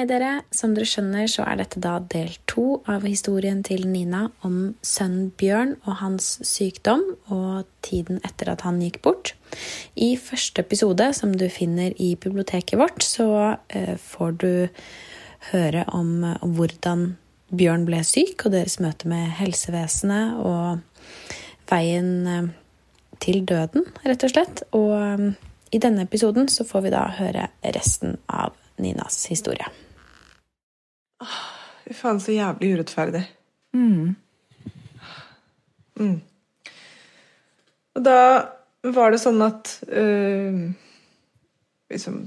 Hei dere, som dere skjønner så er dette da del to av historien til Nina om sønnen Bjørn og hans sykdom og tiden etter at han gikk bort. I første episode, som du finner i biblioteket vårt, så eh, får du høre om, hvordan Bjørn ble syk, og deres møte med helsevesenet og veien eh, til døden, rett og slett. Og eh, i denne episoden så får vi da høre resten av Ninas historie. Fy faen, så jævlig urettferdig. Mm. Mm. Og da var det sånn at øh, liksom,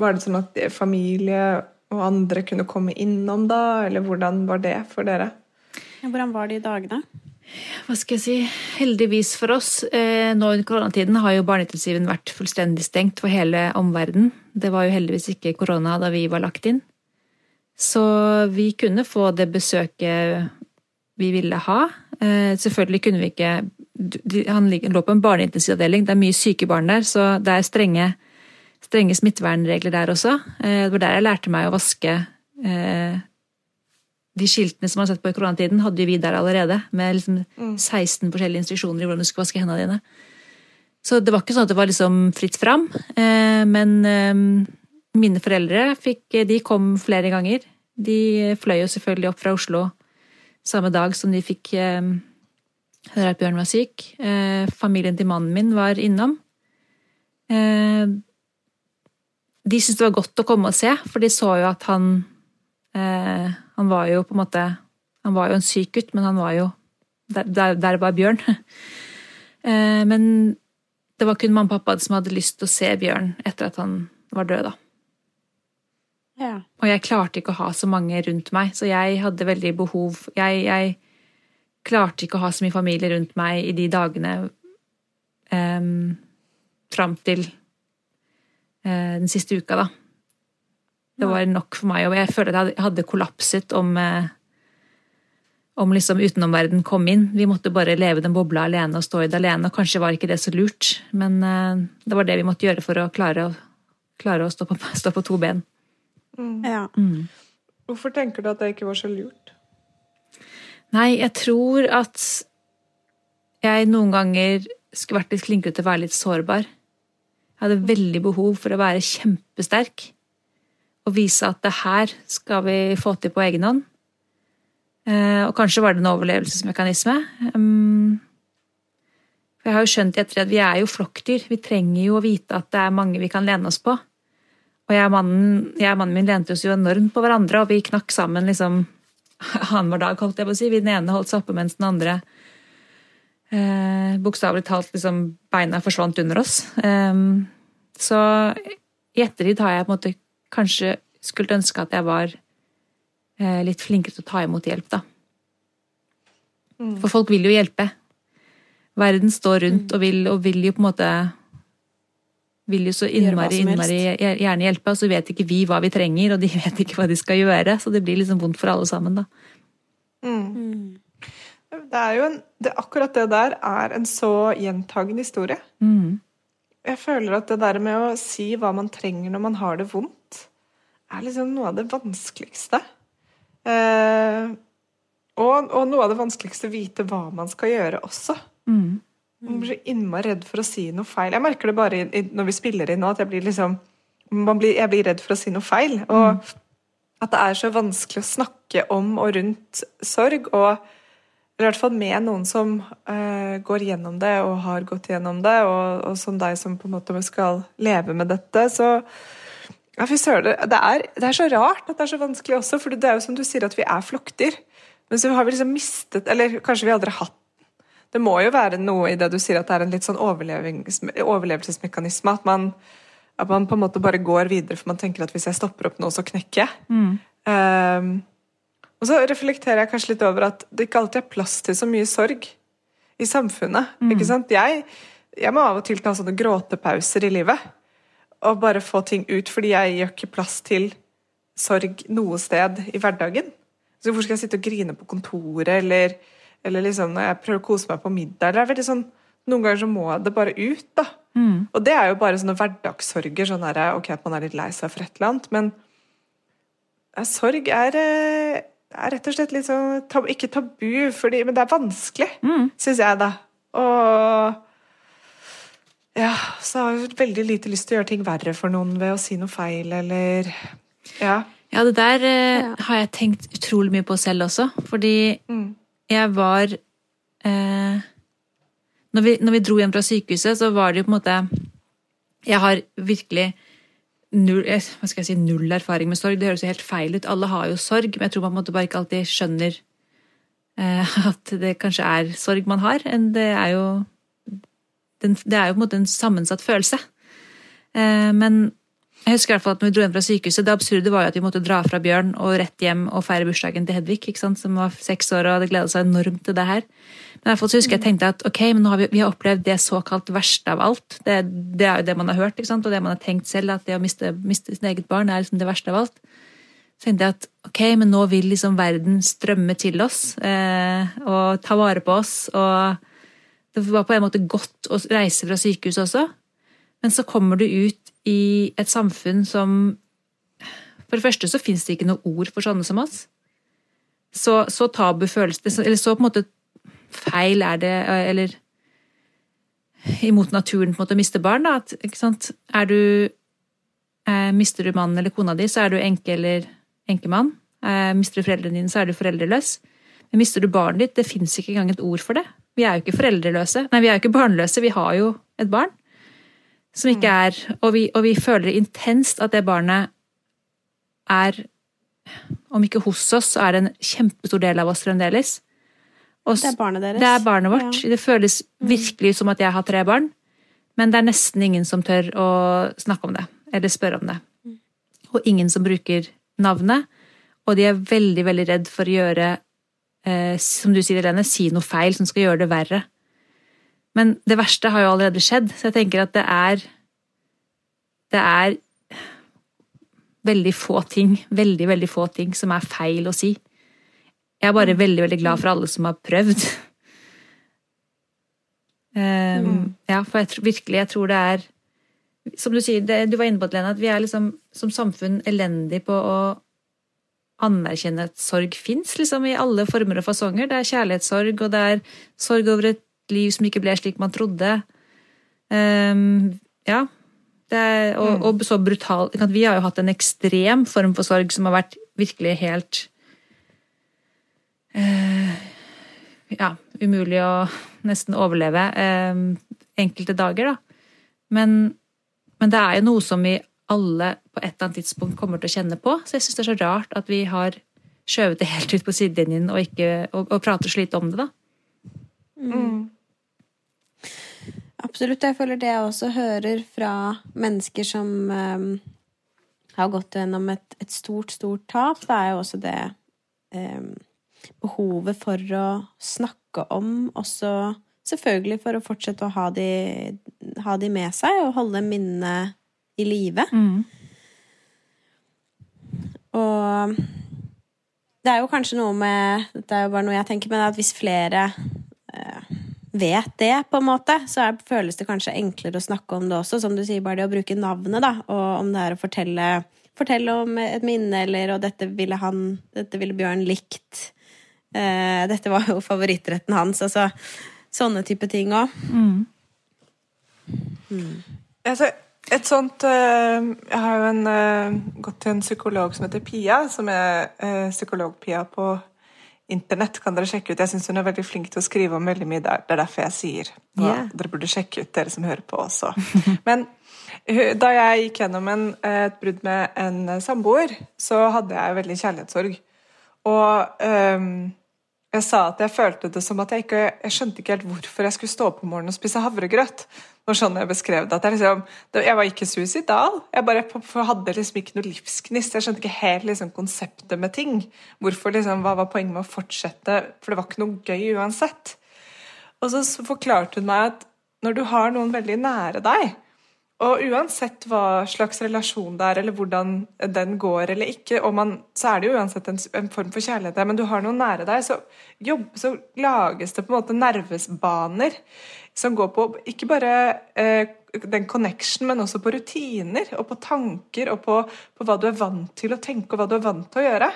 Var det sånn at familie og andre kunne komme innom da, eller hvordan var det for dere? Hvordan var de dagene? Hva skal jeg si? Heldigvis for oss. Eh, nå i koronatiden har jo barneintensiven vært fullstendig stengt for hele omverdenen. Det var jo heldigvis ikke korona da vi var lagt inn. Så vi kunne få det besøket vi ville ha. Eh, selvfølgelig kunne vi ikke Han lå på en barneintensivavdeling, det er mye syke barn der, så det er strenge, strenge smittevernregler der også. Eh, det var der jeg lærte meg å vaske de skiltene som man har sett på i koronatiden, hadde vi der allerede. Med liksom 16 forskjellige instruksjoner i hvordan du skulle vaske hendene dine. Så det var ikke sånn at det var liksom fritt fram. Men mine foreldre fikk De kom flere ganger. De fløy jo selvfølgelig opp fra Oslo samme dag som de fikk høre at Bjørn var syk. Familien til mannen min var innom. De syntes det var godt å komme og se, for de så jo at han han var jo på en måte Han var jo en syk gutt, men han var jo der, der var Bjørn. Men det var kun mamma og pappa som hadde lyst til å se Bjørn etter at han var død, da. Ja. Og jeg klarte ikke å ha så mange rundt meg, så jeg hadde veldig behov Jeg, jeg klarte ikke å ha så mye familie rundt meg i de dagene um, fram til uh, den siste uka, da. Det var nok for meg, og jeg føler at jeg hadde kollapset om, om liksom utenomverden kom inn. Vi måtte bare leve den bobla alene og stå i det alene, og kanskje var ikke det så lurt, men det var det vi måtte gjøre for å klare å, klare å stå, på, stå, på, to ben. Mm. Ja. Mm. Hvorfor tenker du at det ikke var så lurt? Nei, jeg tror at jeg noen ganger skulle vært litt flinkere til å være litt sårbar. Jeg hadde veldig behov for å være kjempesterk og vise at det her skal vi få til på egen hånd. Og kanskje var det en overlevelsesmekanisme. For jeg har jo skjønt i ettertid at vi er jo flokkdyr. Vi trenger jo å vite at det er mange vi kan lene oss på. Og jeg og mannen, jeg og mannen min lente oss jo enormt på hverandre, og vi knakk sammen liksom annenhver dag, holdt jeg på å si. Den ene holdt seg oppe mens den andre eh, bokstavelig talt liksom beina forsvant under oss. Eh, så i ettertid har jeg på en måte kanskje skulle ønske at jeg var eh, litt flinkere til å ta imot hjelp, da. Mm. For folk vil jo hjelpe. Verden står rundt Mm. og, vil, og vil jo på en måte Vil jo så innmari, innmari gjerne hjelpe, og så vet ikke vi hva vi trenger, og de vet ikke hva de skal gjøre. Så det blir liksom vondt for alle sammen, da. Mm. Det er jo en, det, akkurat det der er en så gjentagende historie. Mm. Jeg føler at det der med å si hva man trenger når man har det vondt, er liksom noe av det vanskeligste. Eh, og, og, noe av det vanskeligste å vite hva man skal gjøre også. Mm. Man blir så innmari redd for å si noe feil. Jeg merker det bare når vi spiller inn nå, at jeg blir liksom blir, Jeg blir redd for å si noe feil. Og at det er så vanskelig å snakke om og rundt sorg. og i hvert fall med noen som uh, går gjennom det og har gått gjennom det, og, og, som deg som på en måte skal leve med dette, så ja, fy søren, det, er, det er så rart at det er så vanskelig også, for det er jo som du sier at vi er flokkdyr. Men så har vi liksom mistet Eller kanskje vi aldri har hatt Det må jo være noe i det du sier at det er en litt sånn overlevelsesmekanisme. At man, at man på en måte bare går videre, for man tenker at hvis jeg stopper opp nå, så knekker jeg. Mm. Um, og så reflekterer jeg kanskje litt over at det ikke alltid er plass til så mye sorg i samfunnet. Mm. ikke sant? Jeg, jeg må av og til ta sånne gråtepauser i livet. Og bare få ting ut, fordi jeg gjør ikke plass til sorg noe sted i hverdagen. Så hvorfor skal jeg sitte og grine på kontoret, eller, eller liksom når jeg prøver å kose meg på middag? eller det er veldig sånn, Noen ganger så må det bare ut, da. Og det er jo bare sånne hverdagssorger, sånn her, ok, at man er litt lei seg for et eller annet, men ja, sorg er, eh, er rett og slett litt sånn tab Ikke tabu, fordi, men det er vanskelig, mm. syns jeg, da. Og ja, så har jeg veldig lite lyst til å gjøre ting verre for noen ved å si noe feil, eller Ja. Ja, det der eh, har jeg tenkt utrolig mye på selv også. Fordi jeg var eh, når, vi, når vi dro hjem fra sykehuset, så var det jo på en måte Jeg har virkelig null, eh, hva skal jeg si, null erfaring med sorg. Det høres jo helt feil ut. Alle har jo sorg, men jeg tror man på en måte bare ikke alltid skjønner eh, at det kanskje er sorg man har. Det er jo det er jo på en måte en sammensatt følelse. Eh, men jeg husker i hvert fall at når vi dro hjem fra sykehuset, Det absurde var jo at vi måtte dra fra Bjørn og rett hjem og feire bursdagen til Hedvig, som var seks år og hadde gleda seg enormt til det her. Men i hvert fall så husker jeg tenkte at ok, men nå har vi, vi har opplevd det såkalt verste av alt. Det, det, er jo det man har hørt, og det man har tenkt selv, at det å miste, miste sitt eget barn er liksom det verste av alt. Så tenkte jeg at ok, men nå vil liksom verden strømme til oss eh, og ta vare på oss. og det var på en måte godt å reise fra sykehuset også. Men så kommer du ut i et samfunn som For det første så fins det ikke noe ord for sånne som oss. Så, så tabu føles det Eller så på en måte feil er det Eller imot naturen på en måte å miste barn. da, at, ikke sant, er du eh, Mister du mannen eller kona di, så er du enke eller enkemann. Eh, mister du foreldrene dine, så er du foreldreløs. Men mister du barnet ditt, det fins ikke engang et ord for det. Vi er jo ikke foreldreløse. Nei, vi er jo ikke barnløse, vi har jo et barn som ikke er og vi, og vi føler intenst at det barnet er Om ikke hos oss, så er det en kjempestor del av oss fremdeles. Og Det er barnet deres. Det er barnet vårt. Ja. Det føles virkelig som at jeg har tre barn, men det er nesten ingen som tør å snakke om det, eller spørre om det. Og ingen som bruker navnet, og de er veldig, veldig redd for å gjøre, eh, som du sier, Helene, si noe feil som skal gjøre det verre. Men det verste har jo allerede skjedd, så jeg tenker at det er Det er veldig få ting, veldig, veldig få ting som er feil å si. Jeg er bare veldig, veldig glad for alle som har prøvd. Um, ja, for jeg tror, virkelig, jeg tror det er Som du sier, det, du var inne på det, Lene, at vi er liksom som samfunn elendig på å anerkjenne at sorg fins, liksom, i alle former og fasonger. Det er kjærlighetssorg, og det er sorg over et liv som ikke ble slik man trodde. Um, ja. Det er, og, og så brutal Vi har jo hatt en ekstrem form for sorg som har vært virkelig helt uh, Ja, umulig å nesten overleve um, enkelte dager, da. Men, men det er jo noe som vi alle på et eller annet tidspunkt kommer til å kjenne på. Så jeg syns det er så rart at vi har skjøvet det helt ut på sidelinjen og, ikke, og, og prater så lite om det, da. Mm. Absolutt. Jeg føler det jeg også hører fra mennesker som um, har gått gjennom et, et, stort, stort tap, det er jo også det um, behovet for å snakke om, også selvfølgelig for å fortsette å ha de, ha de med seg og holde minnene i live. Mm. Og det er jo kanskje noe med Dette er jo bare noe jeg tenker, men at hvis flere eh, vet det, på en måte, så er, føles det kanskje enklere å snakke om det også. Som du sier, bare det å bruke navnet, da. Og om det er å fortelle, fortelle om et minne, eller og dette ville han Dette ville Bjørn likt. Eh, dette var jo favorittretten hans. Altså sånne type ting òg. Mm. Altså, et sånt øh, Jeg har jo en, øh, gått til en psykolog som heter Pia, som er øh, psykolog-Pia på internett. kan dere sjekke ut. Jeg syns hun er veldig flink til å skrive om veldig mye der. Det er derfor jeg sier hva Yeah. dere burde sjekke ut, dere som hører på også. Men da jeg gikk gjennom en, et brudd med en samboer, så hadde jeg veldig kjærlighetssorg. Og um, jeg sa at jeg følte det som at jeg ikke Jeg skjønte ikke helt hvorfor jeg skulle stå opp om morgenen og spise havregrøt. Var sånn jeg beskrev det. Jeg, liksom, jeg var ikke suicidal. Jeg bare hadde liksom ikke noe livsgnist. Jeg skjønte ikke helt liksom, konseptet med ting. Hvorfor liksom, Hva var poenget med å fortsette? For det var ikke noe gøy uansett. Og så forklarte hun meg at når du har noen veldig nære deg, og uansett hva slags relasjon det er, eller hvordan den går eller ikke, man, så er det jo uansett en, en, form for kjærlighet der, men du har noen nære deg, så, jobb, så lages det på en måte nervesbaner som går på ikke bare eh, den connection, men også på rutiner og på tanker og på, på, hva du er vant til å tenke og hva du er vant til å gjøre.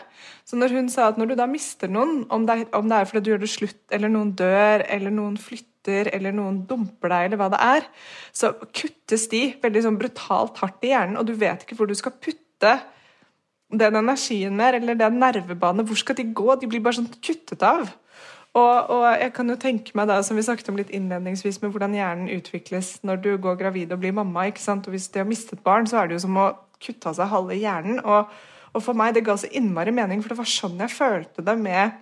Så når hun sa at når du da mister noen, om det, om det er fordi du gjør det slutt, eller noen dør, eller noen flytter eller noen dumper deg, eller hva det er, så kuttes de veldig sånn brutalt hardt i hjernen, og du vet ikke hvor du skal putte den energien mer, eller den nervebanen. Hvor skal de gå? De blir bare sånn kuttet av. Og, og, jeg kan jo tenke meg da, som vi snakket om litt innledningsvis, med hvordan hjernen utvikles når du går gravid og blir mamma. ikke sant? Og Hvis de har mistet barn, så er det jo som å kutte av seg halve hjernen. Og, og for meg det ga så innmari mening, for det var sånn jeg følte det med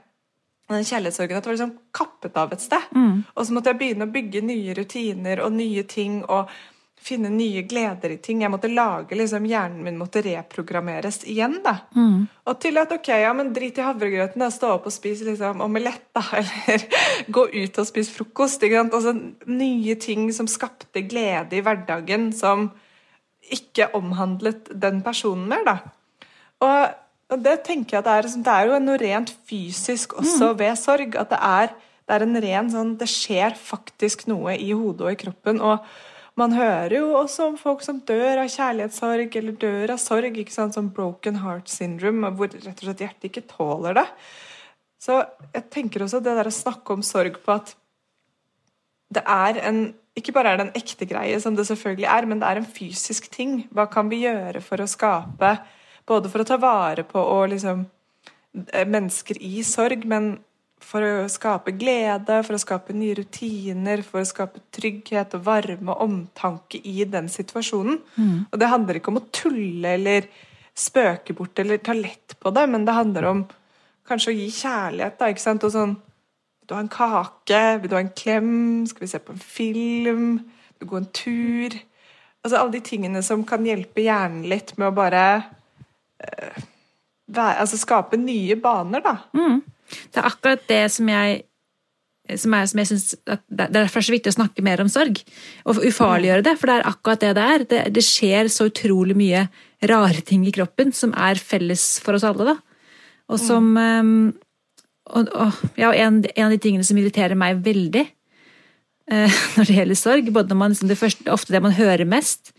den kjærlighetssorgen at det var liksom kappet av et sted. Mm. Og så måtte jeg begynne å bygge nye rutiner og nye ting og finne nye gleder i ting. Jeg måtte lage liksom, Hjernen min måtte reprogrammeres igjen. da. Mm. Og til at ok, ja, men drit i havregrøten, da, stå opp og spis liksom, omelett, da. Eller gå ut og spise frokost. ikke sant? Altså Nye ting som skapte glede i hverdagen, som ikke omhandlet den personen mer. da. Og og det tenker jeg at det er, det er jo noe rent fysisk også mm. ved sorg. At det er, det er en ren sånn Det skjer faktisk noe i hodet og i kroppen. og man hører jo også om folk som dør av kjærlighetssorg eller dør av sorg, ikke sant, som broken heart syndrome, hvor rett og slett hjertet ikke tåler det. Så jeg tenker også det der å snakke om sorg på at det er en Ikke bare er det en ekte greie, som det selvfølgelig er, men det er en fysisk ting. Hva kan vi gjøre for å skape både for å ta vare på og liksom eh, mennesker i sorg, men for å skape glede, for å skape nye rutiner, for å skape trygghet og varme og omtanke i den situasjonen. Mm. Og det handler ikke om å tulle eller spøke bort eller ta lett på det, men det handler om kanskje å gi kjærlighet. da, ikke sant? Og sånn Vil du ha en kake? Vil du ha en klem? Skal vi se på en film? Vil du gå en tur? Altså Alle de tingene som kan hjelpe hjernen litt med å bare Eh, altså skape nye baner, da. Mm. Det er akkurat det som jeg som, er, som jeg synes Det er derfor så viktig å snakke mer om sorg. Og ufarliggjøre det, for det er akkurat det det er. Det, det, skjer så utrolig mye rare ting i kroppen som er felles for oss alle. da. Og som mm. og, og, ja, en, en, av de tingene som irriterer meg veldig uh, når det gjelder sorg, både når man, liksom, det første, ofte det man hører mest,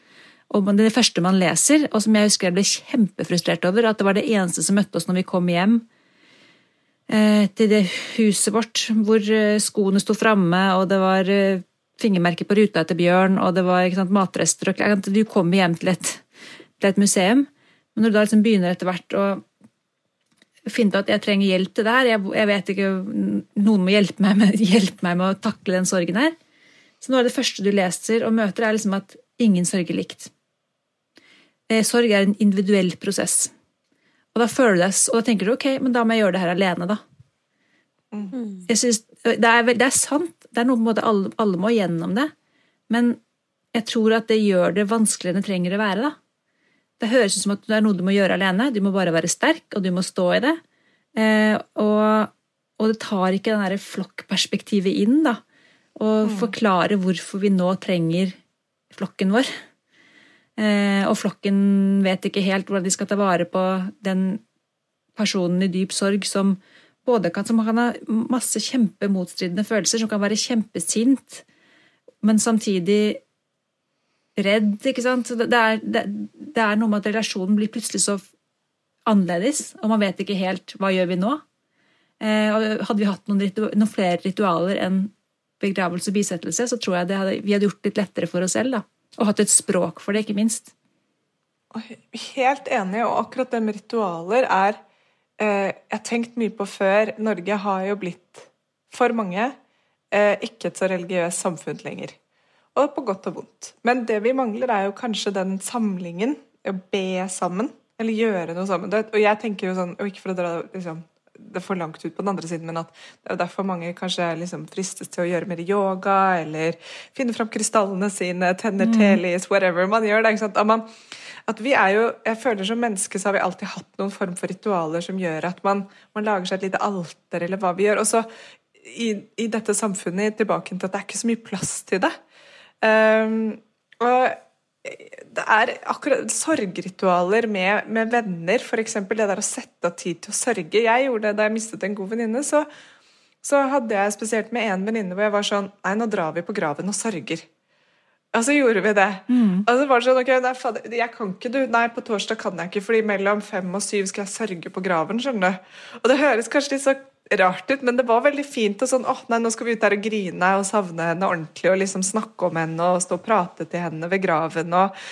og det første man leser, og som jeg husker jeg ble kjempefrustrert over, at det var det eneste som møtte oss når vi kom hjem eh, til det huset vårt, hvor eh, skoene sto framme, og det var eh, fingermerker på ruta etter bjørn, og det var sant, matrester og Du kommer hjem til et, til et, museum, men når du da liksom begynner etter hvert å finne ut at jeg trenger hjelp til det her, jeg, jeg vet ikke, noen må hjelpe meg, med, hjelpe meg med å takle den sorgen her. Så noe av det første du leser og møter, er liksom at ingen sørger likt. Eh, sorg er en individuell prosess. Og da føler du deg, og da tenker du ok, men da må jeg gjøre det her alene, da. Mm. Jeg synes, det, er, det, er, sant, det er noe på en måte alle, alle må gjennom det, men jeg tror at det gjør det vanskeligere enn det trenger å være. da. Det høres ut som at det er noe du må gjøre alene, du må bare være sterk, og du må stå i det. Eh, og, og, det tar ikke den det flokkperspektivet inn, da, og mm. forklare hvorfor vi nå trenger flokken vår. Eh, og flokken vet ikke helt hvordan de skal ta vare på den personen i dyp sorg som både kan, som kan ha masse kjempemotstridende følelser, som kan være kjempesint, men samtidig redd. ikke sant? Det er, det, det er noe med at relasjonen blir plutselig så annerledes, og man vet ikke helt hva gjør vi nå. Eh, hadde vi hatt noen, ritu, noen flere ritualer enn begravelse og bisettelse, så tror jeg hadde, vi hadde gjort det litt lettere for oss selv. da. Og hatt et språk for det, ikke minst. Helt enig, og akkurat det med ritualer er eh, Jeg har tenkt mye på før. Norge har jo blitt, for mange, eh, ikke et så religiøst samfunn lenger. Og på godt og vondt. Men det vi mangler, er jo kanskje den samlingen. Å be sammen. Eller gjøre noe sammen. Og jeg tenker jo sånn, og ikke for å dra liksom, det er for langt ut på den andre siden, men at det er derfor mange kanskje liksom fristes til å gjøre mer yoga, eller finne fram krystallene sine, tenner mm. telys, whatever man gjør. det? At, man, at vi er jo, jeg føler Som menneske så har vi alltid hatt noen form for ritualer som gjør at man, man lager seg et lite alter, eller hva vi gjør. Og så i, i, dette samfunnet tilbake til at det er ikke så mye plass til det. Um, og det er akkurat sorgritualer med, med venner, f.eks. det der å sette av tid til å sørge. Jeg gjorde det da jeg mistet en god venninne. Så, så hadde jeg spesielt med en venninne hvor jeg var sånn Nei, nå drar vi på graven og sørger. Og så gjorde vi det. Mm. Og så var det sånn, ok, nei, fader, jeg kan ikke du, nei, på torsdag kan jeg ikke, fordi mellom fem og syv skal jeg sørge på graven. skjønner du. Og det høres kanskje litt så rart ut, men det var veldig fint. og sånn, åh, nei, Nå skal vi ut der og grine og savne henne ordentlig og liksom snakke om henne og stå og prate til henne ved graven. og,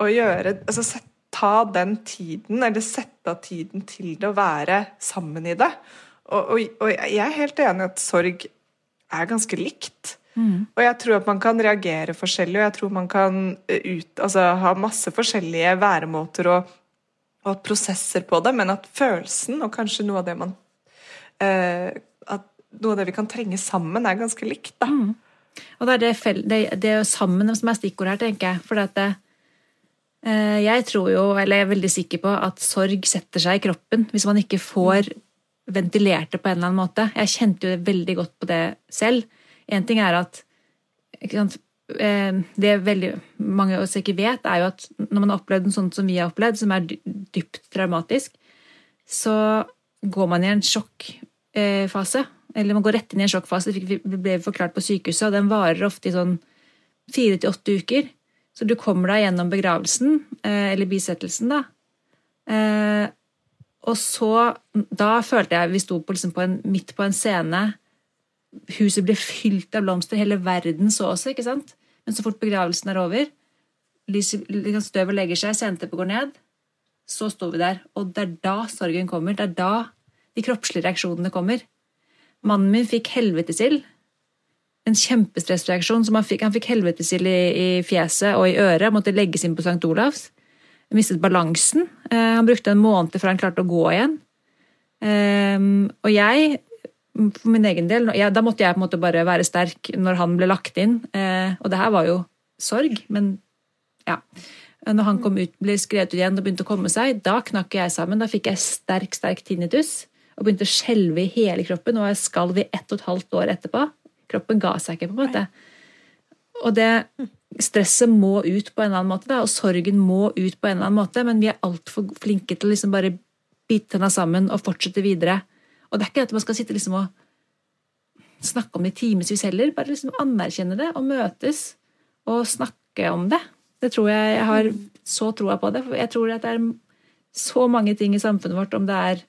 og gjøre, altså set, Ta den tiden, eller sette av tiden til det å være sammen i det. Og, og, og jeg er helt enig i at sorg er ganske likt. Og jeg tror at man kan reagere forskjellig, og jeg tror man kan ut, altså, ha masse forskjellige væremåter og, og prosesser på det, men at følelsen, og kanskje noe av det man eh, At noe av det vi kan trenge sammen, er ganske likt, da. Og det er det, det, det er jo sammen som er stikkordet her, tenker jeg. For det, eh, jeg tror jo, eller jeg er veldig sikker på, at sorg setter seg i kroppen hvis man ikke får ventilert det på en eller annen måte. Jeg kjente jo veldig godt på det selv. En ting er at sant, eh, Det veldig mange av oss ikke vet, er jo at når man har opplevd noe sånt som vi har opplevd, som er dypt traumatisk, så går man i en sjokkfase. Eller man går rett inn i en sjokkfase. Det ble forklart på sykehuset, og den varer ofte i sånn fire til åtte uker. Så du kommer deg gjennom begravelsen, eh, eller bisettelsen, da. Eh, og så Da følte jeg vi sto på, liksom på en, midt på en scene. Huset ble fylt av blomster. Hele verden så oss, ikke sant? Men så fort begravelsen er over, støvet legger seg, sceneteppet går ned, så står vi der. Og det er da sorgen kommer. Det er da de kroppslige reaksjonene kommer. Mannen min fikk helvetesild. En kjempestressreaksjon. som Han fikk, han fikk helvetesild i, i fjeset og i øret. Måtte legges inn på St. Olavs. Han Mistet balansen. Eh, han brukte en måned før han klarte å gå igjen. Eh, og jeg, for min egen del, jeg, da måtte jeg på en måte bare være sterk når han ble lagt inn. Eh, og det her var jo sorg, men ja. Når han ut, ble skrevet ut igjen og begynte å komme seg, da knakk jeg sammen. Da fikk jeg sterk, sterk tinnitus og begynte å skjelve i hele kroppen. Og jeg skalv i ett og et halvt år etterpå. Kroppen ga seg ikke, på en måte. Og det stresset må ut på en eller annen måte, da, og sorgen må ut på en eller annen måte, men vi er altfor flinke til å liksom bare bite tenna sammen og fortsette videre. Og det er ikke at man skal sitte liksom og snakke om det i timevis heller, bare liksom anerkjenne det og møtes og snakke om det. Det tror jeg jeg har så troa på det. For jeg tror at det er så mange ting i samfunnet vårt, om det er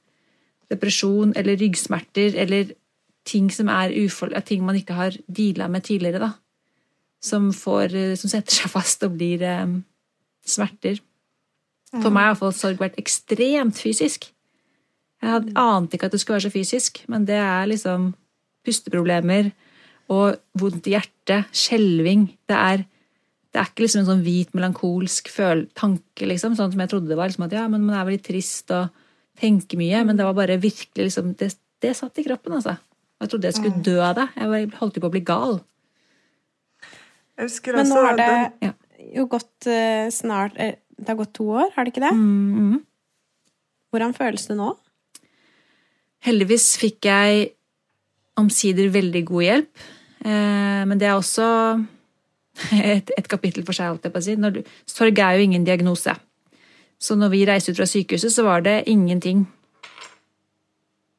depresjon eller ryggsmerter eller ting som er ufol ting man ikke har deala med tidligere, da. Som, får, eh, som setter seg fast og blir um, smerter. For meg har iallfall sorg vært ekstremt fysisk. Jeg hadde, ante ikke at det skulle være så fysisk, men det er liksom pusteproblemer og vondt i hjertet, skjelving. Det er, det er ikke liksom en sånn hvit, melankolsk føl tanke, liksom, sånn som jeg trodde det var. Liksom at ja, men man er veldig trist og tenker mye, men det var bare virkelig liksom Det, det satt i kroppen, altså. Jeg trodde jeg skulle dø av det. Jeg holdt på å bli gal. Jeg husker Men nå har det den- jo gått eh, snart eh, Det har gått to år, har det ikke det? Mm, mm. Hvordan føles det nå? Heldigvis fikk jeg omsider veldig god hjelp. Eh, men det er også et, et kapittel for seg, holdt jeg på å si. Når du, sorg er jo ingen diagnose. Så når vi reiste ut fra sykehuset, så var det ingenting.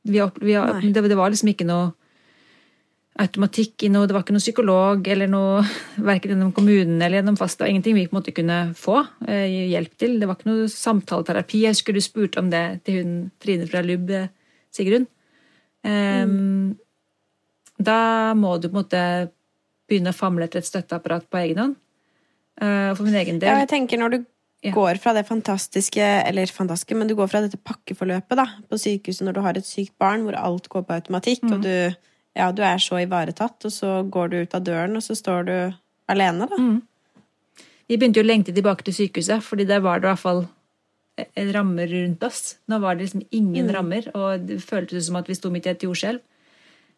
Vi, vi, det, det var liksom ikke noe automatikk i noe, det var ikke noe psykolog eller noe, verken gjennom kommunen eller gjennom fast, det var ingenting vi på en måte kunne få eh, hjelp til. Det var ikke noe samtaleterapi. Jeg husker du spurte om det til hun Trine fra LUB, eh, Sigrun. Ehm, Da må du på en måte begynne å famle etter et støtteapparat på egen hånd. Eh, For min egen Ja, jeg tenker når du Ja. går fra det fantastiske, eller fantastiske, men du går fra dette pakkeforløpet da, på sykehuset når du har et sykt barn hvor alt går på automatikk, Mm. og du, ja, du er så ivaretatt, og så går du ut av døren, og så står du alene, da. Mm. Vi begynte jo å lengte tilbake til sykehuset, fordi der var det i hvert fall rammer rundt oss. Nå var det liksom ingen rammer, og det føltes som at vi sto midt i et jordskjelv.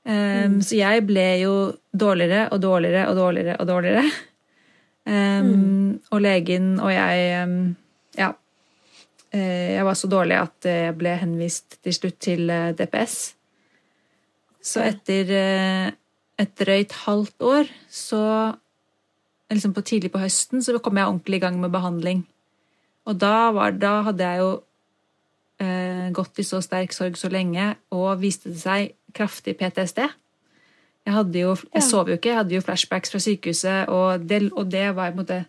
Um, Så jeg ble jo dårligere og dårligere og dårligere og dårligere. Um, Og legen og jeg Ja. Eh, Jeg var så dårlig at jeg ble henvist til slutt til eh, DPS. Så etter eh, et drøyt halvt år så liksom på tidlig på høsten så kom jeg ordentlig i gang med behandling. Og da, var, da hadde jeg jo eh, gått i så sterk sorg så lenge, og viste det seg kraftig PTSD. Jeg, hadde jo, jeg Ja. sov jo ikke, jeg hadde jo flashbacks fra sykehuset, og det, og det var på en måte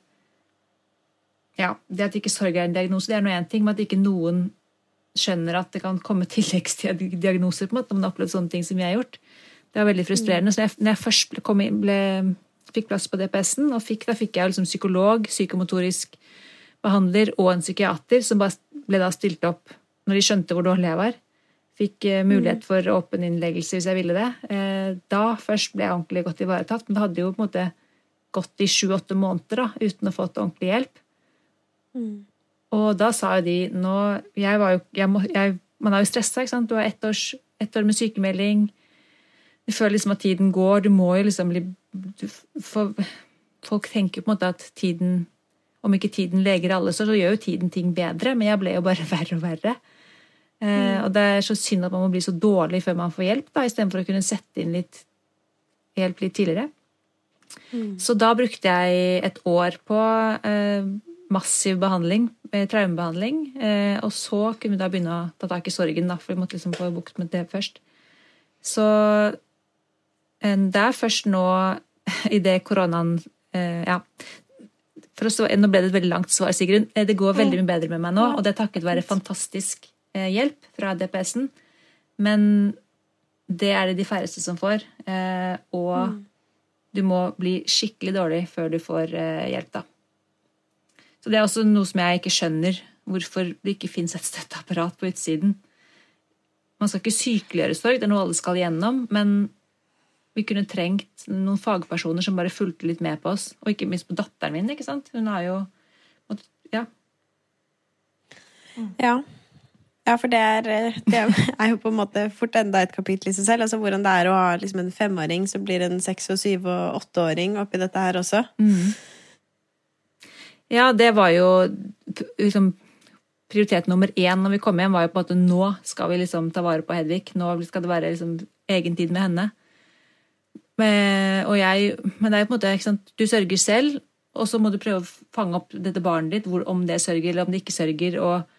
Ja, det at ikke sorg er en diagnose, det er nå én ting, men at ikke noen skjønner at det kan komme tilleggsdiagnoser på en måte, når man har opplevd sånne ting som jeg har gjort. Det var veldig frustrerende. Så når jeg, når jeg først ble, ble, fikk plass på DPS-en, og fikk, da fikk jeg liksom psykolog, psykomotorisk behandler og en psykiater som bare ble da stilt opp når de skjønte hvor dårlig jeg var. Fikk eh, mulighet for åpen innleggelse hvis jeg ville det. Eh, da først ble jeg ordentlig godt ivaretatt. Men det hadde jo på en måte gått i sju-åtte måneder da, uten å ha fått ordentlig hjelp. Og da sa jo de nå jeg var jo, jeg må, jeg, Man er jo stressa, ikke sant. Du har ett, års, ett år med sykemelding. Du føler liksom at tiden går. Du må jo liksom bli du, for, Folk tenker på en måte at tiden Om ikke tiden leger alle, så, så gjør jo tiden ting bedre, men jeg ble jo bare verre og verre. Eh, og det er så synd at man må bli så dårlig før man får hjelp, da, istedenfor å kunne sette inn litt hjelp litt tidligere. Så da brukte jeg et år på eh, massiv behandling, eh, traumebehandling. Eh, og så kunne vi da begynne å ta tak i sorgen, da, for vi måtte liksom få bukt med det først. Så en, det er først nå, idet koronaen eh, Ja. Stå, nå ble det et veldig langt svar, Sigrun. Eh, Det går veldig mye bedre med meg nå, og det er takket være fantastisk eh, hjelp fra DPS-en. Men det er det de færreste som får. eh, Og du må bli skikkelig dårlig før du får eh, hjelp, da. Så det er også noe som jeg ikke skjønner. Hvorfor det ikke fins et støtteapparat på utsiden. Man skal ikke sykeliggjøre sorg, det er noe alle skal igjennom. Men vi kunne trengt noen fagpersoner som bare fulgte litt med på oss. Og ikke minst på datteren min. ikke sant? Hun har jo Ja. Ja. Ja, for det er, eh, det er jo på en måte fort enda et kapittel i seg selv. Altså Hvordan det er å ha liksom en femåring som blir en seks- og syv- og åtteåring oppi dette her også. Ja, det var jo liksom Prioritet nummer én når vi kom hjem, var jo på en måte nå skal vi liksom ta vare på Hedvig. Nå skal det være liksom egen tid med henne. Men, og jeg, men det er jo på en måte, ikke sant, du sørger selv, og så må du prøve å fange opp dette barnet ditt, hvor, om det sørger eller om det ikke sørger. og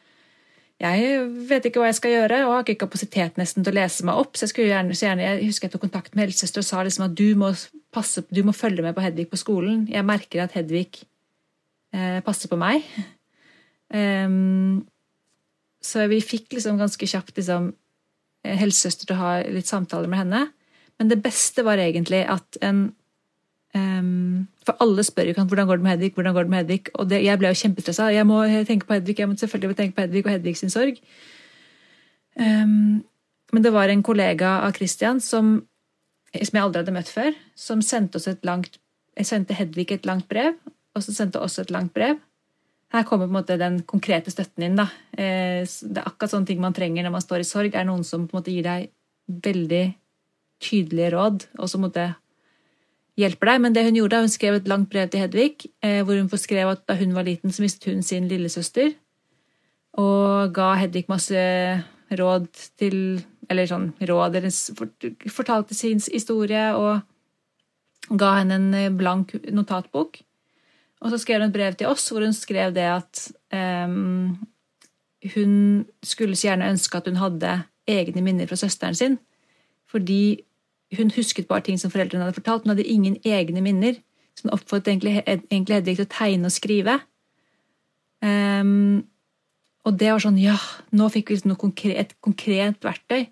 jeg vet ikke hva jeg skal gjøre, og har ikke kapasitet nesten til å lese meg opp. så Jeg skulle gjerne, så gjerne, jeg husker jeg tok kontakt med helsesøster og sa liksom at du må, passe, du må følge med på Hedvig på skolen. Jeg merker at Hedvig eh, passer på meg. Um, så vi fikk liksom ganske kjapt liksom, eh, helsesøster til å ha litt samtaler med henne. Men det beste var egentlig at en ehm, For alle spør jo ikke hvordan går det med Hedvig, hvordan går det med Hedvig? Og det, jeg ble jo kjempestressa. Jeg må tenke på Hedvig, jeg må selvfølgelig tenke på Hedvig og Hedvig sin sorg. Um, men det var en kollega av Christian som, som jeg aldri hadde møtt før, som sendte langt sendte Hedvig et langt brev, og så sendte oss et langt brev. Her kommer på en måte den konkrete støtten inn. da. Eh, Det er akkurat sånne ting man trenger når man står i sorg. er noen som på en måte gir deg veldig tydelige råd, og som på en måte hjelper deg. Men det hun gjorde, hun skrev et langt brev til Hedvig, eh, hvor hun skrev at da hun var liten, så mistet hun sin lillesøster. Og ga Hedvig masse råd til Eller sånn råd, eller fortalte sin historie og ga henne en eh, blank notatbok. Og så skrev hun et brev til oss hvor hun skrev det at um, hun skulle så gjerne ønske at hun hadde egne minner fra søsteren sin. Fordi hun husket bare ting som foreldrene hadde fortalt. Hun hadde ingen egne minner. Så hun oppfordret egentlig, Hedvig til å tegne og skrive. Um, og det var sånn Ja, nå fikk vi liksom konkret, et konkret verktøy.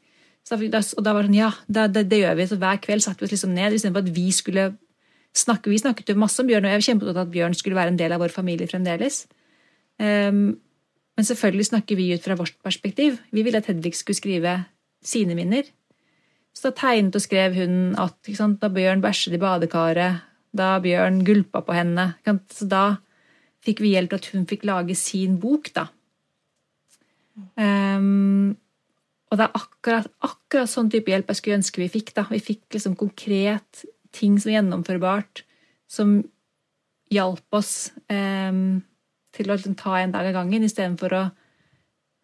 Fikk- og da var det sånn Ja, det, det, det gjør vi. Så hver kveld satte vi oss liksom ned istedenfor at vi skulle snakke. Vi snakket jo masse om Bjørn, og jeg var kjempeopptatt at Bjørn skulle være en del av vår familie fremdeles. Um, men selvfølgelig snakker vi ut fra vårt perspektiv. Vi ville at Hedvig skulle skrive sine minner. Så da tegnet og skrev hun at sant, da Bjørn bæsjet i badekaret, da Bjørn gulpa på henne Så da fikk vi hjelp til at hun fikk lage sin bok, da. Um, og det er akkurat, akkurat sånn type hjelp jeg skulle ønske vi fikk. da. Vi fikk liksom konkret ting som er gjennomførbart, som hjalp oss um, til å liksom, ta en dag av gangen, istedenfor å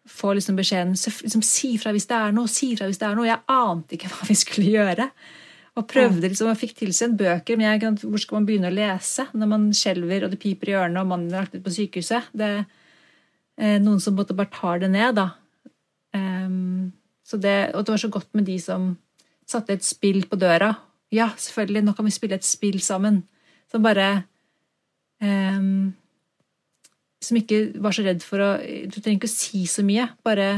få liksom beskjeden liksom, Si fra hvis det er noe, si fra hvis det er noe. Jeg ante ikke hva vi skulle gjøre. Og prøvde liksom, og fikk tilsendt bøker, men jeg, hvor skal man begynne å lese når man skjelver og det piper i ørene og mannen er lagt ut på sykehuset? Det er eh, noen som måtte bare tar det ned, da. Um, så det, og det var så godt med de som satte et spill på døra. Ja, selvfølgelig, nå kan vi spille et spill sammen. Som bare um, Som ikke var så redd for å Du trenger ikke å si så mye. Bare,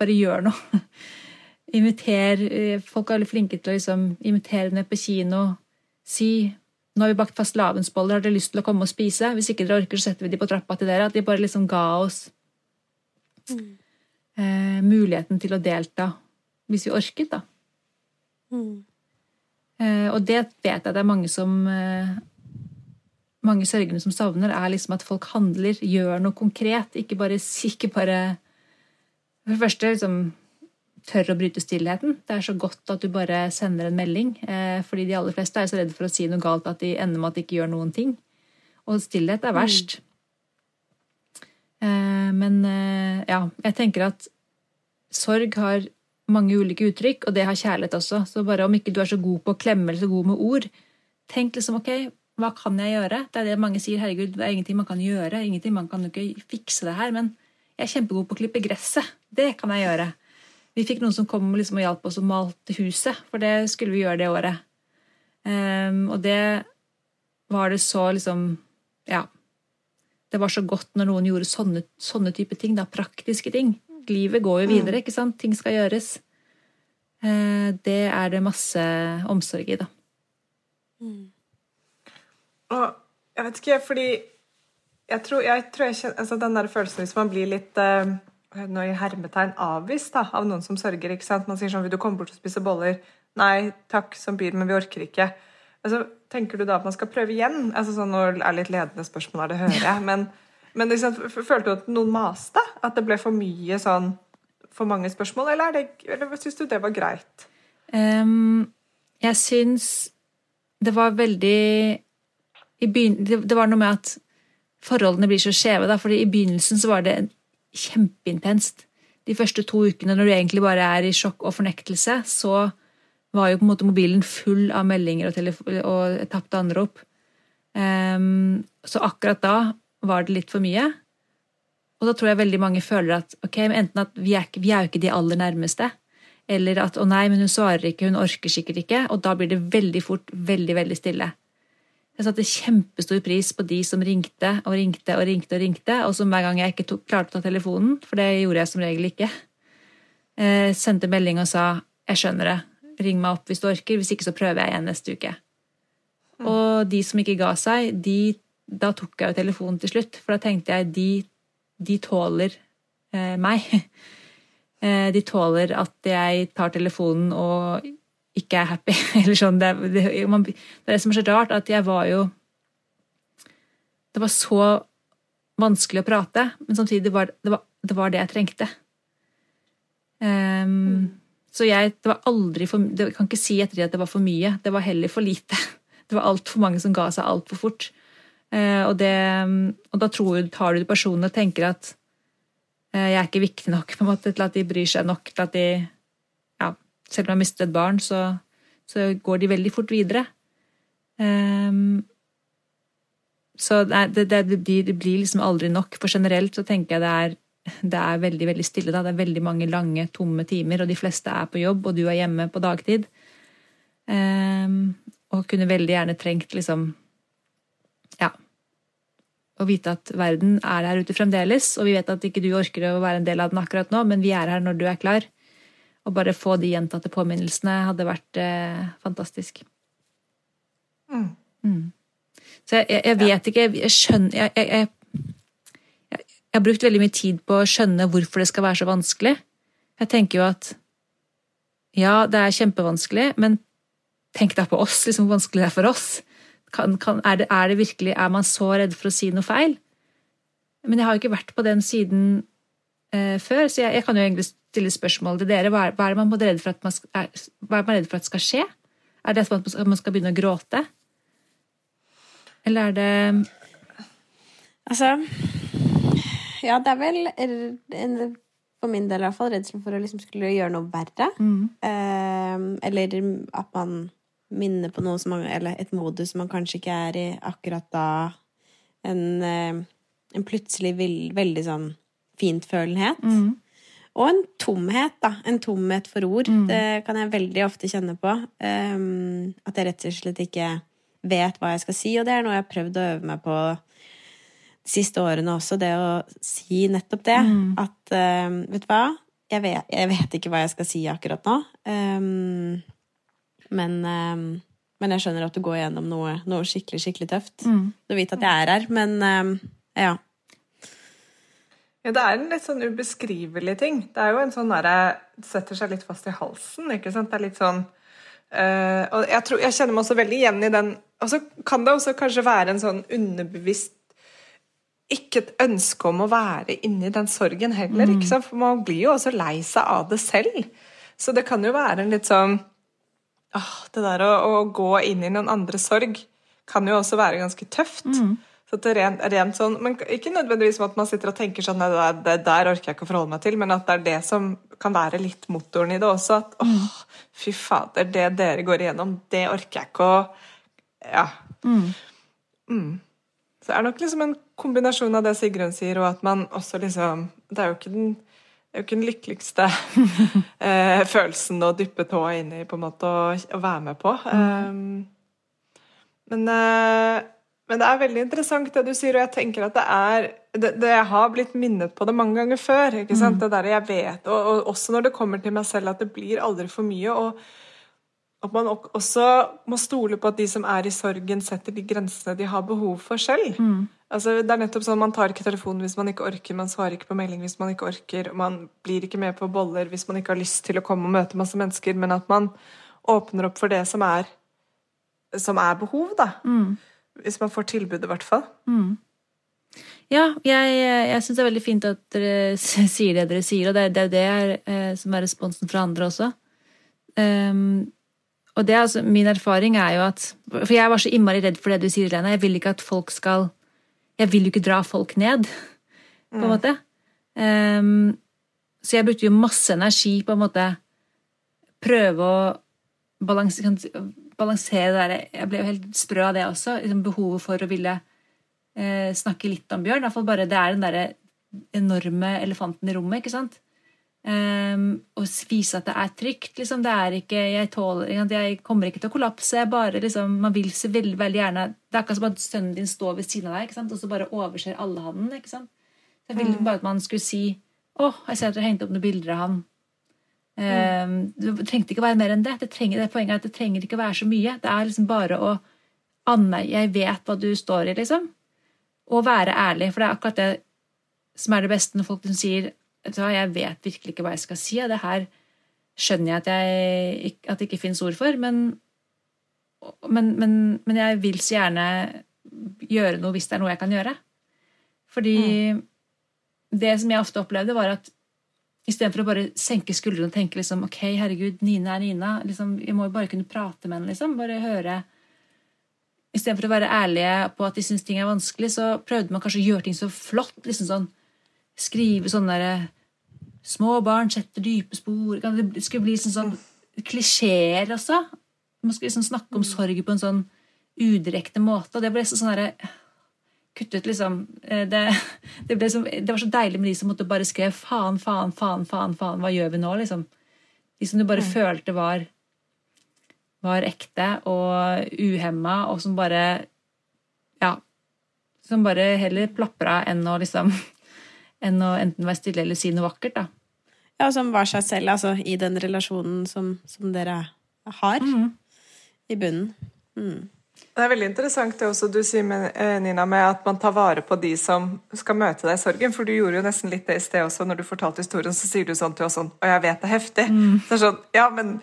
bare gjør noe. Inviter eh, Folk er veldig flinke til å liksom, invitere ned på kino. Si nå har vi bakt fastelavnsboller, har dere lyst til å komme og spise? Hvis ikke dere orker, så setter vi de på trappa til dere. At de bare liksom ga oss mm. eh, muligheten til å delta hvis vi orket, da. Mm. Eh, og det vet jeg det er mange som eh, Mange sørgende som savner, er liksom at folk handler, gjør noe konkret. Ikke bare, ikke bare For det første liksom tør å bryte stillheten. Det er så godt at du bare sender en melding. Eh, fordi de aller fleste er så redde for å si noe galt at de ender med at de ikke gjør noen ting. Og stillhet er verst. Mm. men eh, ja, jeg tenker at sorg har mange ulike uttrykk, og det har kjærlighet også. Så bare om ikke du er så god på å klemme eller så god med ord, tenk liksom ok, hva kan jeg gjøre? Det er det mange sier, herregud, det er ingenting man kan gjøre. ingenting, Man kan jo ikke fikse det her. Men jeg er kjempegod på å klippe gresset. Det kan jeg gjøre. Vi fikk noen som kom liksom og hjalp oss å malte huset, for det skulle vi gjøre det året. Um, og det var det så liksom Ja. Det var så godt når noen gjorde sånne, sånne type ting. da, Praktiske ting. Livet går jo videre, ikke sant? Ting skal gjøres. Uh, det er det masse omsorg i, da. Mm. Og jeg vet ikke, fordi jeg tror jeg, tror jeg kjenner altså Den der følelsen hvis man blir litt uh nå i hermetegn avvist da, av noen som sørger. ikke sant? Man sier sånn 'Vil du komme bort og spise boller?' 'Nei takk, som byr, men vi orker ikke'. Altså, tenker du da at man skal prøve igjen? Altså sånn, Nå er litt ledende spørsmål her, det hører jeg. Men, men liksom, følte du at noen maste? At det ble for mye sånn For mange spørsmål? Eller, er det, eller syns du det var greit? Um, jeg syns det var veldig det var noe med at forholdene blir så skjeve. da, fordi I begynnelsen så var det kjempeintenst. De første to ukene når du egentlig bare er i sjokk og fornektelse, så var jo på en måte mobilen full av meldinger og, og tapte anrop. Um, så akkurat da var det litt for mye. Og da tror jeg veldig mange føler at ok, enten at vi er, vi er jo ikke de aller nærmeste, eller at å nei, men hun svarer ikke, hun orker sikkert ikke, og da blir det veldig fort veldig, veldig stille. Jeg satte kjempestor pris på de som ringte og ringte og ringte, og ringte, og som hver gang jeg ikke tok, klarte å ta telefonen, for det gjorde jeg som regel ikke, eh, sendte melding og sa 'jeg skjønner det, ring meg opp hvis du orker, hvis ikke så prøver jeg igjen neste uke'. Mm. Og de som ikke ga seg, de, da tok jeg jo telefonen til slutt, for da tenkte jeg de, de tåler eh, meg. Eh, de tåler at jeg tar telefonen og ikke er happy. Eller sånn, det, det, man, det, er det som er så rart, at jeg var jo Det var så vanskelig å prate, men samtidig var det, var, det, var det jeg trengte. Um, mm. Så jeg Det var aldri for Jeg kan ikke si etter det at det var for mye. Det var heller for lite. Det var altfor mange som ga seg altfor fort. Uh, og, og, da tror, tar du det personlig og tenker at uh, jeg er ikke viktig nok på en måte, til at de bryr seg nok til at de selv om de har mistet et barn, så, så, går de veldig fort videre. Um, så det, det, det, det, blir liksom aldri nok. For generelt så tenker jeg det er, det er veldig veldig stille. da, Det er veldig mange lange, tomme timer, og de fleste er på jobb, og du er hjemme på dagtid. Um, og kunne veldig gjerne trengt liksom Ja. Å vite at verden er her ute fremdeles, og vi vet at ikke du orker å være en del av den akkurat nå, men vi er her når du er klar. Å bare få de gjentatte påminnelsene hadde vært eh, fantastisk. Mm. Mm. Så jeg, jeg, vet ikke Jeg skjønner jeg, jeg, jeg, har brukt veldig mye tid på å skjønne hvorfor det skal være så vanskelig. Jeg tenker jo at ja, det er kjempevanskelig, men tenk da på oss, liksom hvor vanskelig det er for oss. Kan, kan, er, det, er, det, virkelig Er man så redd for å si noe feil? Men jeg har jo ikke vært på den siden eh, før, så jeg, kan jo egentlig stille spørsmål til dere. Hva er, hva er man redd for at man skal, er, hva er man redd for at skal skje? Er det at man skal begynne å gråte? Eller er det Altså Ja, det er vel for min del i hvert fall redselen for å liksom skulle gjøre noe verre. Mm. Eh, eller at man minner på noe som man, eller et modus man kanskje ikke er i akkurat da. En, eh, en plutselig vill, veldig sånn fintfølenhet. Mm. Og en tomhet, da. En tomhet for ord. Mm. Det kan jeg veldig ofte kjenne på. Um, at jeg rett og slett ikke vet hva jeg skal si, og det er noe jeg har prøvd å øve meg på de siste årene også, det å si nettopp det. Mm. At um, vet du hva, jeg vet, jeg vet, ikke hva jeg skal si akkurat nå. Um, men, men jeg skjønner at du går gjennom noe, noe skikkelig, skikkelig tøft. Mm. Du vet at jeg er her, men ja. Ja, det er en litt sånn ubeskrivelig ting. Det er jo en sånn derre Setter seg litt fast i halsen, ikke sant. Det er litt sånn øh, Og jeg, tror, jeg kjenner meg også veldig igjen i den Og så kan det også kanskje være en sånn underbevisst Ikke et ønske om å være inni den sorgen heller, mm. ikke sant. For man blir jo også lei seg av det selv. Så det kan jo være en litt sånn åh, Det der å, å gå inn i noen andres sorg kan jo også være ganske tøft. Mm. Så det er rent, rent sånn, men Ikke nødvendigvis at man sitter og tenker sånn det, det der orker jeg ikke å forholde meg til, men at det er det som kan være litt motoren i det også. At åh, fy fader, det dere går igjennom, det orker jeg ikke å Ja. Mm. Mm. Så det er nok liksom en kombinasjon av det Sigrun sier, og at man også liksom Det er jo ikke den, jo ikke den lykkeligste eh, følelsen å dyppe tåa inn i på en måte å, være med på. Um, men eh, men det er veldig interessant det du sier, og jeg tenker at det er det, det Jeg har blitt minnet på det mange ganger før. ikke sant? Mm. Det der jeg vet, og, og, også når det kommer til meg selv, at det blir aldri for mye. og at man også må stole på at de som er i sorgen, setter de grensene de har behov for selv. Mm. Altså, det er nettopp sånn Man tar ikke telefonen hvis man ikke orker, man svarer ikke på melding hvis man ikke orker, man blir ikke med på boller hvis man ikke har lyst til å komme og møte masse mennesker, men at man åpner opp for det som er, som er behov, da. Mm. Hvis man får tilbudet, i hvert fall. Mm. Ja, jeg, jeg syns det er veldig fint at dere sier det dere sier, og det, det er det eh, som er responsen fra andre også. Um, og det er altså, min erfaring er jo at For jeg var så innmari redd for det du sier, Lena. Jeg vil ikke at folk skal Jeg vil jo ikke dra folk ned, på en mm. måte. Um, så jeg brukte jo masse energi på en måte prøve å balansere balansere det der Jeg ble jo helt sprø av det også. Liksom behovet for å ville eh, snakke litt om Bjørn. I hvert fall bare Det er den derre enorme elefanten i rommet, ikke sant? Um, og vise at det er trygt. Liksom. Det er ikke Jeg tåler Jeg kommer ikke til å kollapse. Bare liksom Man vil så veldig, veldig gjerne Det er akkurat som at sønnen din står ved siden av deg, ikke sant? og så bare overser alle han. Ikke sant? Så jeg ville mm. bare at man skulle si Å, jeg ser at dere har hengt opp noen bilder av han. Mm. Det trengte ikke å være mer enn det. Det, trenger, det poenget er at det trenger ikke å være så mye. Det er liksom bare å anerkjenne Jeg vet hva du står i, liksom. Og være ærlig. For det er akkurat det som er det beste når folk sier jeg vet virkelig ikke hva jeg skal si. Og det her skjønner jeg at, jeg, at det ikke finnes ord for. Men, men, men, men, jeg vil så gjerne gjøre noe hvis det er noe jeg kan gjøre. Fordi mm. det som jeg ofte opplevde, var at Istedenfor å bare senke skuldrene og tenke liksom, ok, herregud, Nina er Nina. Liksom, jeg må jo bare kunne prate med henne. Liksom, bare høre. Istedenfor å være ærlige på at de syns ting er vanskelig, så prøvde man kanskje å gjøre ting så flott. liksom sånn, Skrive sånne der, Små barn setter dype spor. Det skulle bli sånn, sånn klisjeer også. Man skulle liksom snakke om sorg på en sånn udirekte måte. og det ble sånn derre kuttet liksom eh, det, det, så, det, var så deilig med de som måtte bare skrev 'faen, faen, faen, faen, faen, hva gjør vi nå?' liksom. De som du bare mm. følte var var ekte og uhemma, og som bare Ja. Som bare heller plapra enn å liksom Enn å enten være stille eller si noe vakkert, da. Ja, og som var seg selv, altså, i den relasjonen som, som dere har. Mm. I bunnen. Mm. Det er veldig interessant det også du sier med, eh, Nina, med at man tar vare på de som skal møte deg i sorgen. For du gjorde jo nesten litt det i sted også. Når du fortalte historien, så sier du sånn til oss sånn Og jeg vet det er heftig. Mm. Så er sånn, ja, men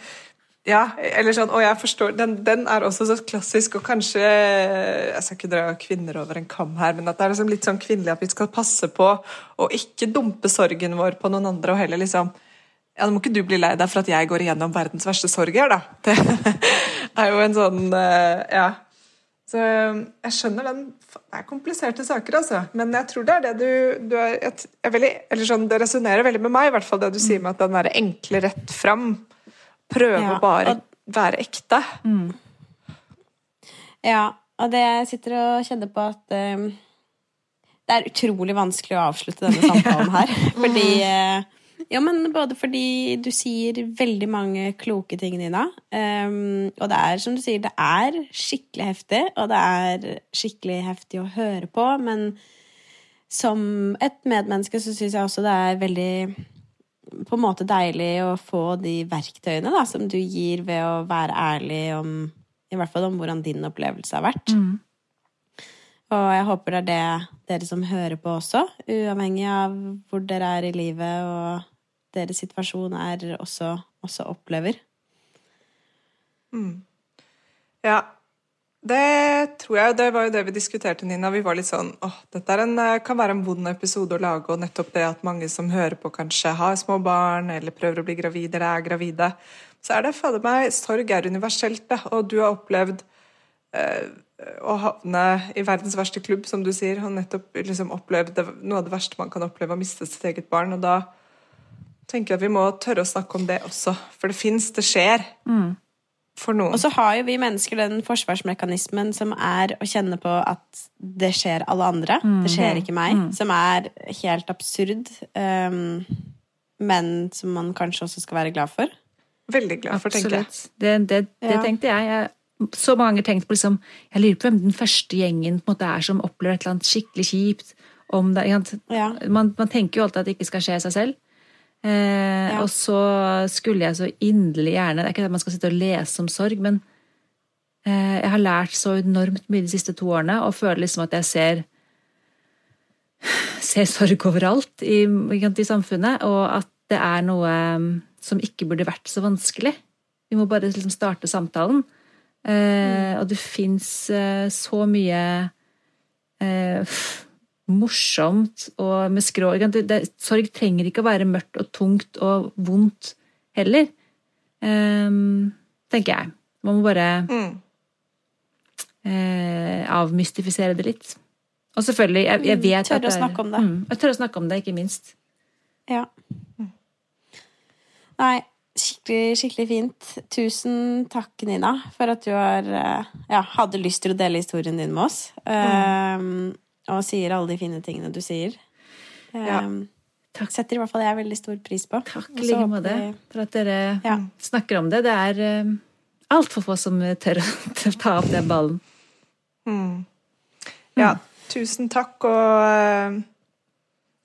ja, eller sånn, og jeg forstår, den, den, er også så klassisk, og kanskje Jeg skal ikke dra kvinner over en kam her, men at det er liksom litt sånn kvinnelig at vi skal passe på å ikke dumpe sorgen vår på noen andre, og heller liksom ja, Nå må ikke du bli lei deg for at jeg går igjennom verdens verste sorg her, da. Det er jo en sånn eh, Ja. Så um, jeg skjønner den Det er kompliserte saker, altså. Men jeg tror det er det du, du er, er veldig, eller sånn, Det resonnerer veldig med meg, i hvert fall det du sier med at den derre enkle rett fram. Prøve ja, å bare være ekte. Mm. Ja, og det jeg sitter og kjenner på at um, det er utrolig vanskelig å avslutte denne samtalen her. Fordi eh, Ja, men både fordi du sier veldig mange kloke ting, Nina. Um, og det er, som du sier, det er skikkelig heftig, og det er skikkelig heftig å høre på, men som et medmenneske så syns jeg også det er veldig på en måte deilig å få de verktøyene da, som du gir ved å være ærlig om i hvert fall om hvordan din opplevelse har vært. Mm. Og jeg håper det er det dere som hører på også, uavhengig av hvor dere er i livet og deres situasjon er også, også opplever. Ja. Det tror jeg, det var jo det vi diskuterte, Nina. Vi var litt sånn åh, dette en, eh, kan være en vond episode å lage, og nettopp det at mange som hører på, kanskje har små barn eller prøver å bli gravide eller er gravide. Så er det fader meg Sorg er universelt, da. Og du har opplevd eh, å havne i verdens verste klubb, som du sier, og nettopp liksom opplevd det, noe av det verste man kan oppleve, å miste sitt eget barn. Og da tenker jeg at vi må tørre å snakke om det også. For det fins, det skjer. For noen. Og så har jo vi mennesker den forsvarsmekanismen som er å kjenne på at det skjer alle andre. Det skjer ikke meg. Som er helt absurd. um, men som man kanskje også skal være glad for. Veldig glad for, tenker jeg. Det, det, det Ja. tenkte jeg. jeg. Så mange ganger tenkt på liksom, Jeg lurer på hvem den første gjengen på en måte er som opplever et eller annet skikkelig kjipt. Om det. Ja. man, man tenker jo alltid at det ikke skal skje seg selv. Eh, Og så skulle jeg så inderlig gjerne Det er ikke det man skal sitte og lese om sorg, men eh, jeg har lært så enormt mye de siste to årene og føler liksom at jeg ser ser sorg overalt i, i samfunnet, og at det er noe um, som ikke burde vært så vanskelig. Vi må bare liksom starte samtalen. Eh, og det fins eh, så mye eh, morsomt og med skrå det, det, Sorg trenger ikke å være mørkt og tungt og vondt heller, um, tenker jeg. Man må bare Mm. uh, avmystifisere det litt. Og selvfølgelig, jeg, jeg vet Tørre at det å snakke om det. Mm, jeg tør å snakke om det, ikke minst. Ja. Nei, skikkelig, skikkelig fint. Tusen takk, Nina, for at du har, eh, ja, hadde lyst til å dele historien din med oss. Um, og sier alle de fine tingene du sier. Um, Ja. Takk. Setter i hvert fall jeg veldig stor pris på. Takk i like måte for at dere Ja. snakker om det. Det er uh, altfor få som tør å ta opp den ballen. Mm. Ja, tusen takk, og eh,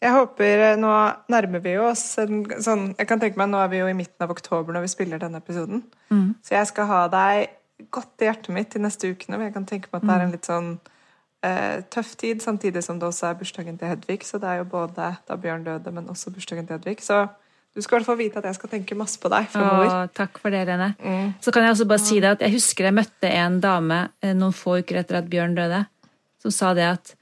jeg håper eh, Nå nærmer vi oss en sånn Jeg kan tenke meg, nå er vi jo i midten av oktober når vi spiller denne episoden. Så jeg skal ha deg godt i hjertet mitt de neste ukene. men Jeg kan tenke meg at det er en litt sånn eh, tøff tid, samtidig som det også er bursdagen til Hedvig. Så det er jo både da Bjørn døde, men også bursdagen til Hedvig. Så du skal i hvert fall vite at jeg skal tenke masse på deg fremover. Åh, takk for det, Lene. Mm. Så kan jeg også bare si det at jeg husker jeg møtte en dame eh, noen få uker etter at Bjørn døde, som sa det at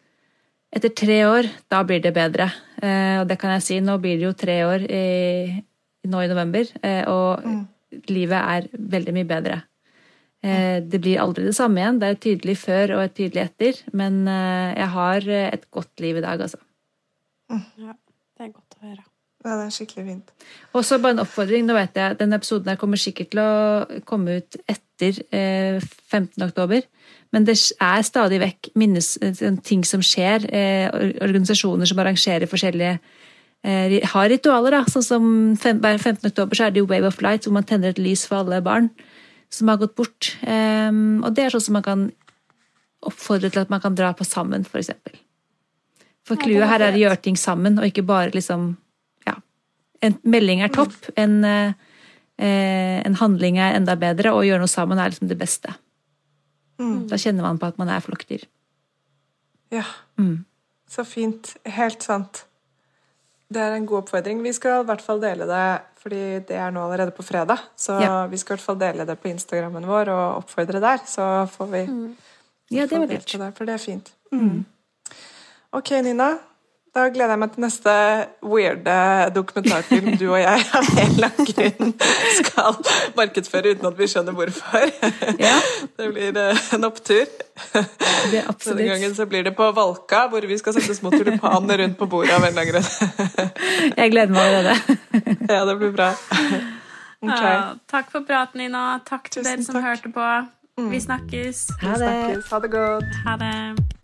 etter tre år, da blir det bedre. Eh, og det kan jeg si, nå blir det jo tre år i, nå i november, eh, og livet er veldig mye bedre. Eh, det blir aldri det samme igjen. Det er et tydelig før og et tydelig etter, men eh, jeg har eh, et godt liv i dag, altså. Ja, det er godt å høre. Ja, det er skikkelig fint. Og så bare en oppfordring. Nå vet jeg, Denne episoden her kommer sikkert til å komme ut etter eh, 15. oktober. Men det er stadig vekk minnes, ting som skjer. Organisasjoner som arrangerer forskjellige Har ritualer, da. Sånn som hver 15. oktober så er det jo Wave of Light, hvor man tenner et lys for alle barn som har gått bort. Eh, og det er sånn som man kan oppfordre til at man kan dra på sammen, eksempel. For clouet her er å gjøre ting sammen, og ikke bare liksom ja, en melding er topp, en, eh, eh, en handling er enda bedre, og å gjøre noe sammen er liksom det beste. Da kjenner man på at man er flokkdyr. Ja. Mm. Så fint. Helt sant. Det er en god oppfordring. Vi skal i hvert fall dele det, fordi det er nå allerede på fredag. Så Ja. vi skal i hvert fall dele det på Instagrammen vår og oppfordre der. Så får vi Ja, det var lurt. for det er fint. Mm. Ok, Nina. Da gleder jeg meg til neste weirde dokumentarfilm du og jeg av en eller annen grunn skal markedsføre uten at vi skjønner hvorfor. Ja. Det blir eh, en opptur. Det er Denne gangen så blir det på Valka, hvor vi skal sette små tulipaner rundt på bordet av en eller annen grunn. Jeg gleder meg allerede. Ja, det blir bra. Okay. Ja, takk for praten, Nina. Takk til Tusen dere som takk. hørte på. Vi snakkes. Ha det. Snakkes. Ha det godt. Ha det.